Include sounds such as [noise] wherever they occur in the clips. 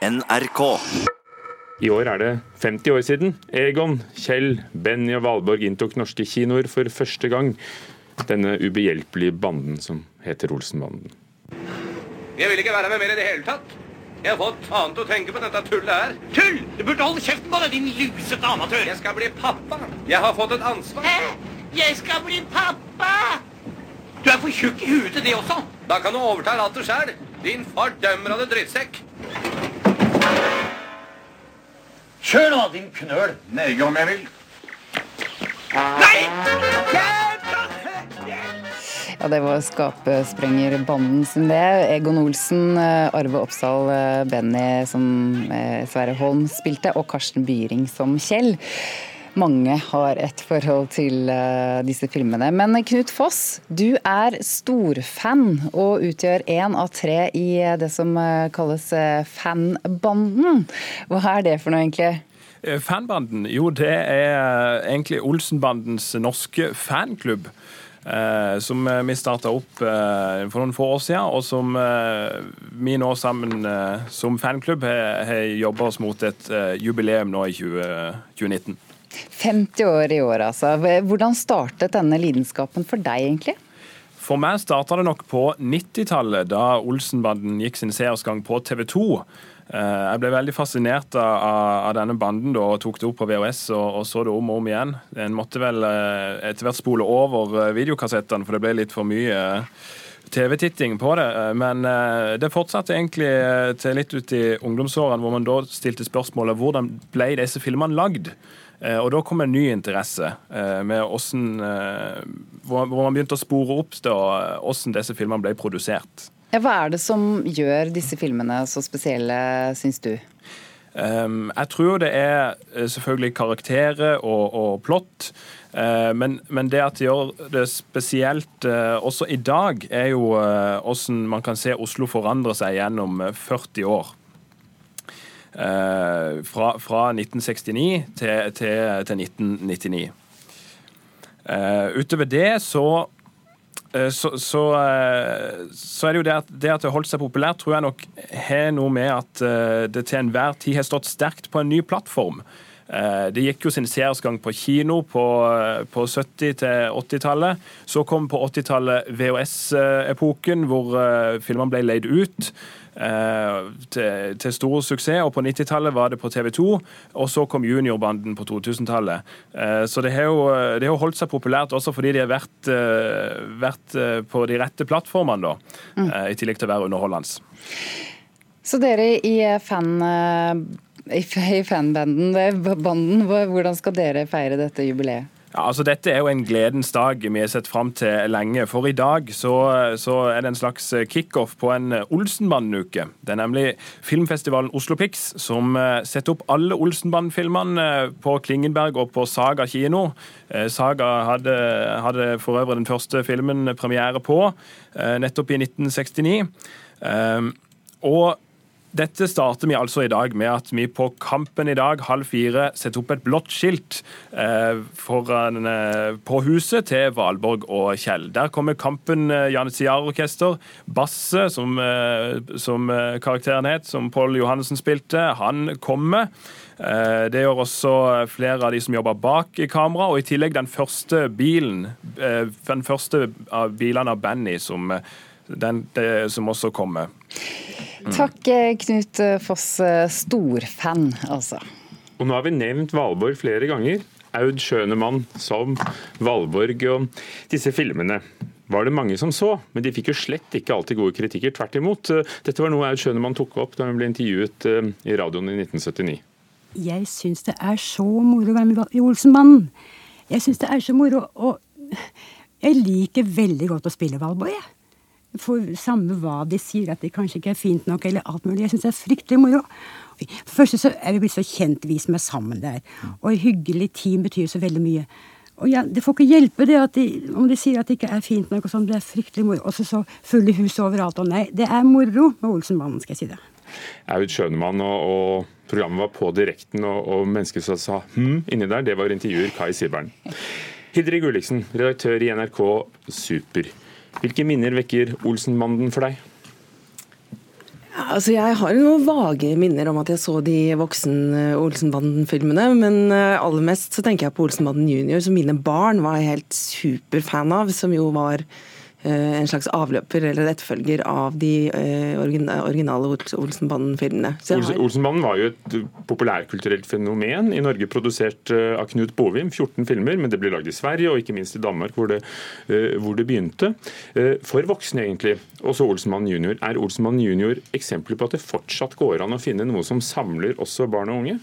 NRK. I år er det 50 år siden Egon, Kjell, Benny og Valborg inntok norske kinoer for første gang. Denne ubehjelpelige banden som heter Olsenbanden. Jeg vil ikke være med mer i det hele tatt. Jeg har fått annet å tenke på dette tullet her. Tull! Du burde holde kjeften på deg, din lusete amatør! Jeg skal bli pappa. Jeg har fått et ansvar. Hæ? Jeg skal bli pappa! Du er for tjukk i huet til det også. Da kan du overta rattet sjøl, din fordømmende drittsekk. Kjør nå, din knøl. Nei, om jeg vil. Nei! Ja, Det var Skapsprengerbanden sin det. Egon Olsen, eh, Arve Oppsal, eh, Benny som eh, Sverre Holm spilte, og Karsten Byring som Kjell. Mange har et forhold til eh, disse filmene. Men Knut Foss, du er storfan og utgjør én av tre i eh, det som eh, kalles fanbanden. Hva er det for noe, egentlig? Fanbanden, jo det er egentlig Olsenbandens norske fanklubb. Som vi starta opp for noen få år siden, og som vi nå sammen som fanklubb har, jobba oss mot et jubileum nå i 20, 2019. 50 år i år, altså. Hvordan startet denne lidenskapen for deg, egentlig? For meg starta det nok på 90-tallet, da Olsenbanden gikk sin seersgang på TV 2. Jeg ble veldig fascinert av, denne banden da, og tok det opp på VHS og, og så det om og om igjen. En måtte vel eh, etter hvert spole over eh, videokassettene, for det ble litt for mye eh, TV-titting på det. Eh, Men eh, det fortsatte egentlig eh, til litt ut i ungdomsårene, hvor man da stilte spørsmålet hvordan ble disse filmene lagd? Eh, Og da kom en ny interesse eh, med hvordan, eh, hvor man begynte å spore opp da, hvordan disse filmene ble produsert. Ja, hva er det som gjør disse filmene så spesielle, syns du? Um, jeg tror det er selvfølgelig karakterer og, og plott. Uh, men, men det at det gjør det spesielt uh, også i dag, er jo eh, hvordan man kan se Oslo forandre seg gjennom eh, 40 år. Eh, fra, fra 1969 til, til, til 1999. Eh, utover det så Eh, så, så, så er det jo det at, det at det har holdt seg populært, tror jeg nok har noe med at det til enhver tid har stått sterkt på en ny plattform. Det gikk jo sin seersgang på kino på, på 70- til 80-tallet. Så kom på 80-tallet VHS-epoken, hvor filmene ble leid ut. Til, til stor suksess, og på 90-tallet var det på TV 2. Og så kom juniorbanden på 2000-tallet. Så det har, jo, det har holdt seg populært også fordi de har vært, vært på de rette plattformene, da. Mm. I tillegg til å være underholdende. Så dere i fan... I i fanbanden, banden, hvordan skal dere feire dette jubileet? Ja, altså Dette er jo en gledens dag vi har sett fram til lenge. For i dag så, så er det en slags kickoff på en Olsenbanden-uke. Det er nemlig filmfestivalen Oslo Pix som eh, setter opp alle Olsenbanden-filmene eh, på Klingenberg og på Saga kino. Eh, Saga hadde, hadde for øvrig den første filmen premiere på, nettopp i 1969. Og dette starter vi altså i dag med at vi på Kampen i dag halv fire setter opp et blått skilt eh, foran, eh, på huset til Valborg og Kjell. Der kommer Kampen eh, Janitziar-orkester. Basse, som, eh, som eh, karakteren het, som Pål Johannessen spilte, han kommer. Eh, Det gjør også flere av de som jobber bak i kamera, og i tillegg den første bilen, eh, den første av bilene av Benny som, den, det, som også kommer. Takk, eh, Knut Foss. eh, Storfan, altså. Og nå har vi nevnt Valborg flere ganger. Aud Schønemann som Valborg og disse filmene. Var det mange som så, men de fikk jo slett ikke alltid gode kritikker. Tvert imot. Dette var noe Aud Schønemann tok opp da hun ble intervjuet eh, i radioen i 1979. Jeg syns det er så moro å være med i Olsenmannen. Jeg syns det er så moro, og jeg liker veldig godt å spille Valborg, jeg. For samme hva de sier, at det kanskje ikke er fint nok, eller alt mulig. Jeg syns det er fryktelig moro. For første så er vi blitt så kjent, vi som er sammen der. Og hyggelig team betyr så veldig mye. Og ja, Det får ikke hjelpe det at de, om de sier at det ikke er fint nok, og sånn. Det er fryktelig moro. Og så fulle hus overalt. Og nei, det er moro med Olsenmannen, skal jeg si det. Aud Schønemann og, og programmet var på direkten, og, og mennesket som sa hm inni der, det var intervjuer Kai Sibern. Hildre Gulliksen, redaktør i NRK Super. Hvilke minner vekker Olsenbanden for deg? Altså, Jeg har noen vage minner om at jeg så de voksen-Olsenbanden-filmene. Men eh, aller mest så tenker jeg på Olsenbanden junior, som mine barn var helt superfan av. Som jo var Eh, en slags avløper eller etterfølger av de eh, originale Olsenbanden-filmene. Har... Olsenbanden var jo et populærkulturelt fenomen i Norge, produsert eh, av Knut Bovim. 14 filmer, men det ble lagd i Sverige og ikke minst i Danmark, hvor det, hvor det begynte. For voksne, egentlig, også Olsenmannen junior. Er Olsenmannen junior eksempler på at det fortsatt går an å finne noe som samler også barn og unge?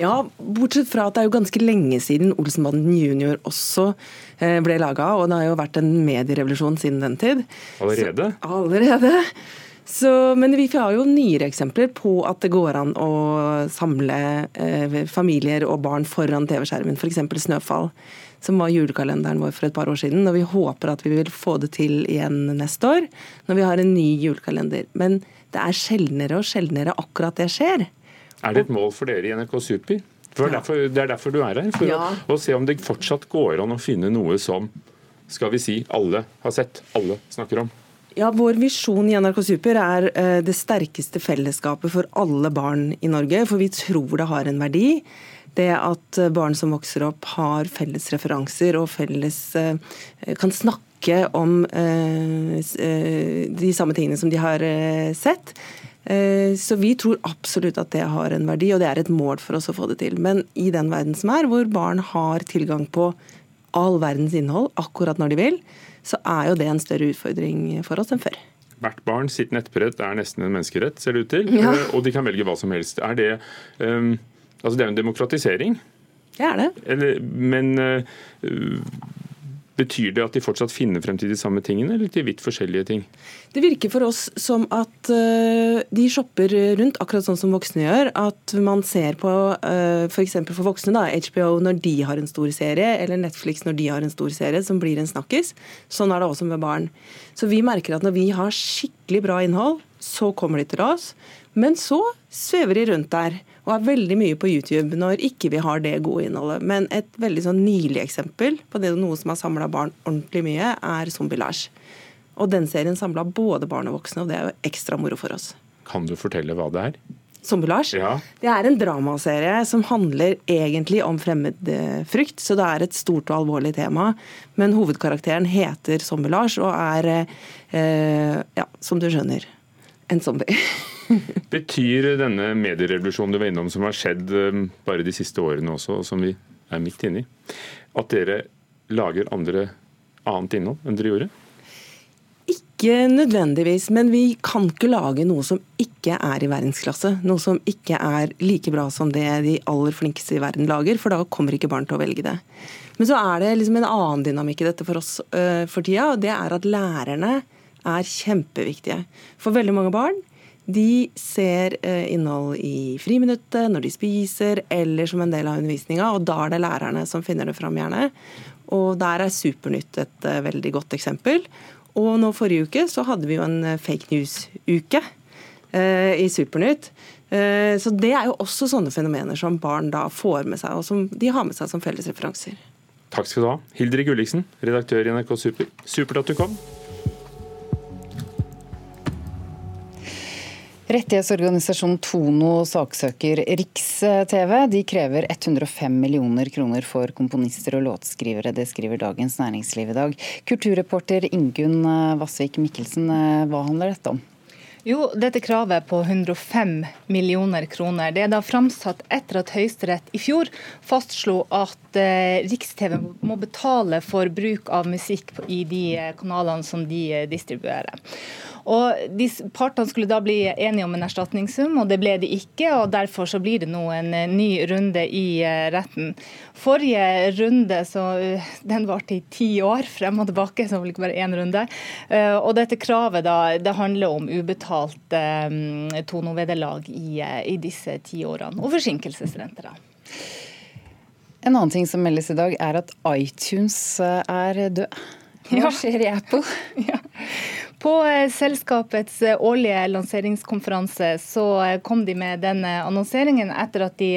Ja, bortsett fra at det er jo ganske lenge siden Olsenbanden junior også eh, ble laga, og det har jo vært en medierevolusjon siden den tid. Allerede? Så, allerede. Så, men vi har jo nyere eksempler på at det går an å samle eh, familier og barn foran TV-skjermen, f.eks. 'Snøfall', som var julekalenderen vår for et par år siden. Og vi håper at vi vil få det til igjen neste år, når vi har en ny julekalender. Men det er sjeldnere og sjeldnere akkurat det skjer. Er det et mål for dere i NRK Super? For er derfor, det er derfor du er her. For ja. å, å, se om det fortsatt går an å finne noe som skal vi si, alle har sett, alle snakker om. Ja, Vår visjon i NRK Super er eh, det sterkeste fellesskapet for alle barn i Norge. For vi tror det har en verdi. Det at uh, barn som vokser opp har felles referanser og felles eh, kan snakke om de samme tingene som de har sett. Eh, så vi tror absolutt at det har en verdi, og det er et mål for oss å få det til. Men i den verden som er, hvor barn har tilgang på all verdens innhold akkurat når de vil, så er jo det en større utfordring for oss enn før. Hvert barn sitt nettbrett er nesten en menneskerett, ser det ut til. Ja. Eh, og de kan velge hva som helst. Er det, um, altså det er en demokratisering. Det er det. Eller, men uh, Betyr det at de fortsatt finner frem til de samme tingene, eller til vidt forskjellige ting? Det virker for oss som at uh, de shopper rundt, akkurat sånn som voksne gjør. At man ser på f.eks. For, for voksne, da, HBO når de har en stor serie, eller Netflix når de har en stor serie som blir en snakkis. Sånn er det også med barn. Så vi merker at når vi har skikkelig bra innhold, så kommer de til oss. Men så svever de rundt der og er veldig mye på YouTube når ikke vi har det gode innholdet. Men et veldig sånn nylig eksempel på det noe som har samla barn ordentlig mye, er Zombie-Lars. Og den serien samla både barn og voksne, og det er jo ekstra moro for oss. Kan du fortelle hva det er? Zombie-Lars? Ja. Det er en dramaserie som handler egentlig om fremmedfrykt, så det er et stort og alvorlig tema. Men hovedkarakteren heter Zombie-Lars og er, eh, ja, som du skjønner, en zombie. [laughs] [laughs] Betyr denne medierevolusjonen du var innom, som har skjedd um, bare de siste årene også, og som vi er midt inne i, at dere lager andre, annet innhold enn dere gjorde? Ikke nødvendigvis, men vi kan ikke lage noe som ikke er i verdensklasse. Noe som ikke er like bra som det de aller flinkeste i verden lager, for da kommer ikke barn til å velge det. Men så er det liksom en annen dynamikk i dette for oss uh, for tida, og det er at lærerne er kjempeviktige. For veldig mange barn de ser eh, innhold i friminuttet, når de spiser, eller som en del av undervisninga. Og da er det lærerne som finner det fram, gjerne. Og der er Supernytt et eh, veldig godt eksempel. Og nå forrige uke så hadde vi jo en eh, fake news-uke eh, i Supernytt. Eh, så det er jo også sånne fenomener som barn da får med seg, og som de har med seg som felles referanser. Takk skal du ha. Hildrid Gulliksen, redaktør i NRK Super. Supert at du kom. Rettighetsorganisasjonen Tono saksøker Riks-TV. De krever 105 millioner kroner for komponister og låtskrivere. Det skriver Dagens Næringsliv i dag. Kulturreporter Ingunn Vassvik Mikkelsen, hva handler dette om? Jo, dette kravet på 105 millioner kroner det er da framsatt etter at Høyesterett i fjor fastslo at eh, Riks-TV må betale for bruk av musikk i de kanalene som de distribuerer. Og de Partene skulle da bli enige om en erstatningssum, og det ble de ikke. og Derfor så blir det nå en eh, ny runde i eh, retten. Forrige runde så eh, [laughs] den varte i ti år, frem og tilbake, så vel ikke bare én runde. Og dette kravet da, det handler om ubetalt tonovederlag i, i disse ti årene, og forsinkelsesrenter. En annen ting som meldes i dag, er at iTunes er død. Hva skjer i Apple? [laughs] Ja. På eh, selskapets eh, årlige lanseringskonferanse så kom de med denne annonseringen etter at de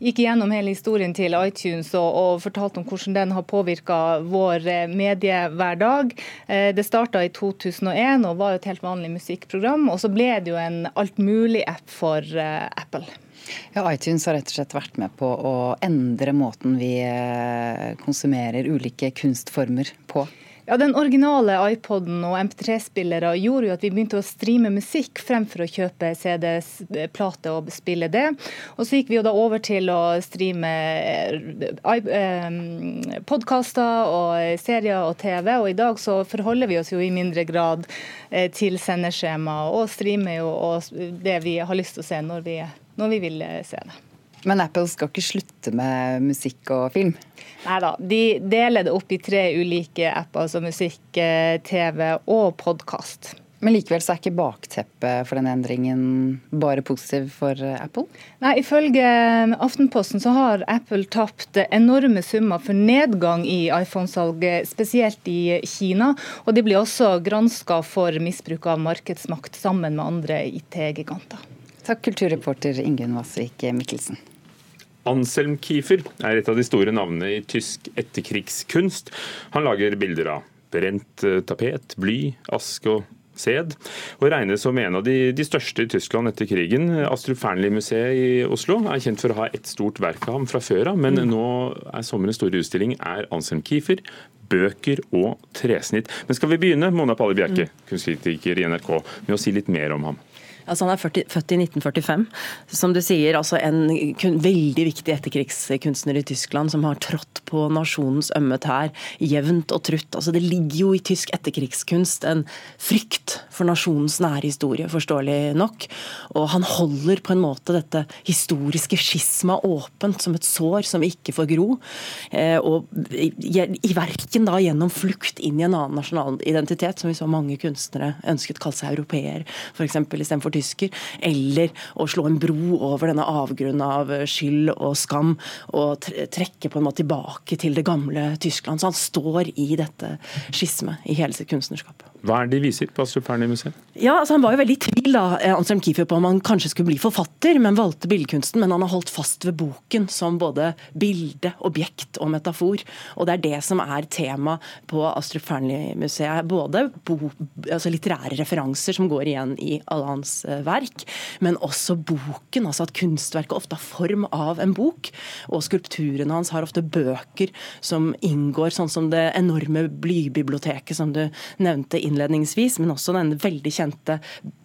gikk gjennom hele historien til iTunes og, og fortalte om hvordan den har påvirka vår mediehverdag. Det starta i 2001 og var et helt vanlig musikkprogram. Og så ble det jo en altmulig-app for Apple. Ja, iTunes har rett og slett vært med på å endre måten vi eh, konsumerer ulike kunstformer på. Ja, Den originale iPoden og MP3-spillere gjorde jo at vi begynte å streame musikk fremfor å kjøpe CD-plate og spille det. Og så gikk vi jo da over til å streame eh, eh, podkaster og serier og TV. Og i dag så forholder vi oss jo i mindre grad til sendeskjema og streamer jo det vi har lyst til å se når vi når vi vil eh, se det. Men Apple skal ikke slutte med musikk og film? Nei da. De deler det opp i tre ulike apper, altså musikk, eh, TV og podkast. Men likevel så er ikke bakteppet for den endringen bare positiv for eh, Apple? Nei, Ifølge Aftenposten så har Apple tapt enorme summer for nedgang i iPhone-salget, spesielt i Kina. Og de blir også granska for misbruk av markedsmakt sammen med andre IT-giganter. Takk, kulturreporter Ingunn Vasvik Mikkelsen. Anselm Kiefer er et av de store navnene i tysk etterkrigskunst. Han lager bilder av brent eh, tapet, bly, aske og sæd, og regnes som en av de, de, største i Tyskland etter krigen. Astrup Fearnley-museet i Oslo er kjent for å ha et stort verk av ham fra før av, men mm. nå er sommerens store utstilling er Anselm Kiefer, bøker og tresnitt. Men skal vi begynne, Mona Palle Bjerke, mm. kunstkritiker i NRK, med å si litt mer om ham? Altså, han er 40, født i 1945. Som du sier, altså en kun, veldig viktig etterkrigskunstner i Tyskland som har trådt på nasjonens ømme tær jevnt og trutt. Altså, det ligger jo i tysk etterkrigskunst en frykt for nasjonens nære historie, forståelig nok. Og han holder på en måte dette historiske skisma åpent som et sår som ikke får gro. Eh, og i, i verken da gjennom flukt inn i en annen nasjonal identitet, som vi så mange kunstnere ønsket å kalle seg europeer, f.eks. istedenfor tysker, eller å slå en bro over denne avgrunnen av skyld og skam, og trekke på en måte tilbake til det gamle Tyskland. Så han står i dette skismet i hele sitt kunstnerskap. Hva er det de viser på Astrup Fearnley-museet? Ja, altså Han var jo veldig i tvil da, eh, Anselm Kiefer, på om han kanskje skulle bli forfatter, men valgte billedkunsten. Men han har holdt fast ved boken som både bilde, objekt og metafor. Og det er det som er tema på Astrup Fearnley-museet. Både bo, altså litterære referanser som går igjen i alle hans eh, verk, men også boken. altså At kunstverket ofte har form av en bok. Og skulpturene hans har ofte bøker som inngår, sånn som det enorme blybiblioteket som du nevnte innledningsvis, men også den veldig kjente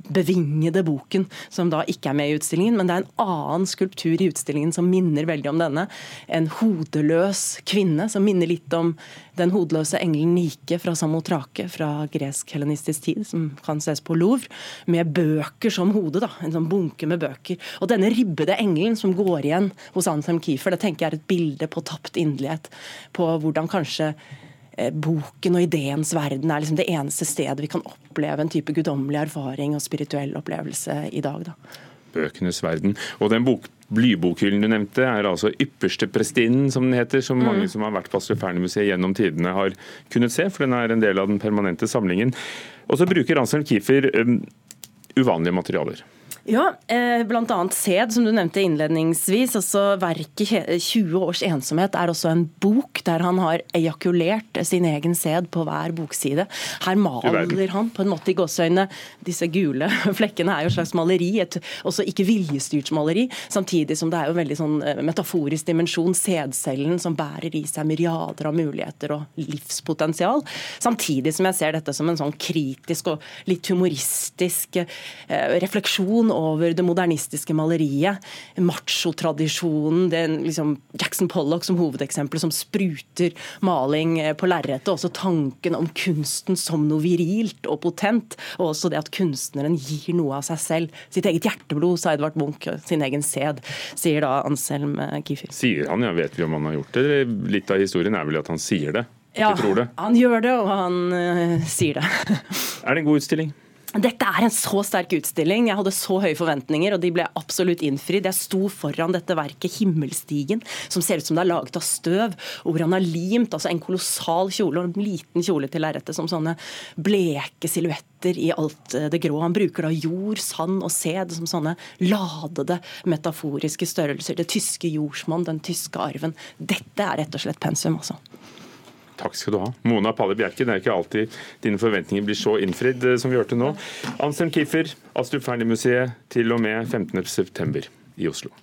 bevingede boken, som da ikke er med i utstillingen. Men det er en annen skulptur i utstillingen som minner veldig om denne. En hodeløs kvinne, som minner litt om den hodeløse engelen Nike fra Samotrake fra gresk-helenistisk tid, som kan ses på Louvre, med bøker som hode. En sånn bunke med bøker. Og denne ribbede engelen som går igjen hos Anselm Kiefer, det tenker jeg er et bilde på tapt inderlighet. På hvordan kanskje boken og ideens verden er liksom det eneste stedet vi kan oppleve en type guddommelig erfaring og spirituell opplevelse i dag. Da. Bøkenes verden. Og den bok, Blybokhyllen du nevnte, er altså yppersteprestinnen, som den heter, som mange mm. som har vært på Astroferne-museet gjennom tidene har kunnet se, for den er en del av den permanente samlingen. Og så bruker Anselm Kiefer um, uvanlige materialer. Ja, eh, bl.a. sæd, som du nevnte innledningsvis. altså Verket 20 års ensomhet er også en bok der han har ejakulert sin egen sæd på hver bokside. Her maler han på en måte i gåseøynene Disse gule [laughs] flekkene er jo et slags maleri, et også ikke viljestyrt maleri. Samtidig som det er jo en veldig sånn eh, metaforisk dimensjon. Sædcellen som bærer i seg myriader av muligheter og livspotensial. Samtidig som jeg ser dette som en sånn kritisk og litt humoristisk eh, refleksjon over det modernistiske maleriet. Machotradisjonen, liksom Jackson Pollock som hovedeksempel, som spruter maling eh, på lerretet. Også tanken om kunsten som noe virilt og potent. Og også det at kunstneren gir noe av seg selv. Sitt eget hjerteblod, sa Edvard Munch, sin egen sæd, sier da Anselm eh, Kiefer. Sier han, ja. Vet vi om han har gjort det? Litt av historien er vel at han sier det? Ja, han gjør det, og han uh, sier det. [laughs] er det en god utstilling? Dette er en så sterk utstilling. Jeg hadde så høye forventninger, og de ble absolutt innfridd. Jeg sto foran dette verket 'Himmelstigen', som ser ut som det er laget av støv, og hvor han har limt altså en kolossal kjole og en liten kjole til lerretet som sånne bleke silhuetter i alt eh, det grå. Han bruker da jord, sand og sæd som sånne ladede metaforiske størrelser. Det tyske jordsmonn, den tyske arven. Dette er rett og slett pensum, altså. Takk skal du ha. Mona Palle Bjerke, det er ikke alltid dine forventninger blir så innfridd eh, som vi hørte nå. Anselm Kiffer, Astrup Fearnley-museet til og med 15.9. i Oslo.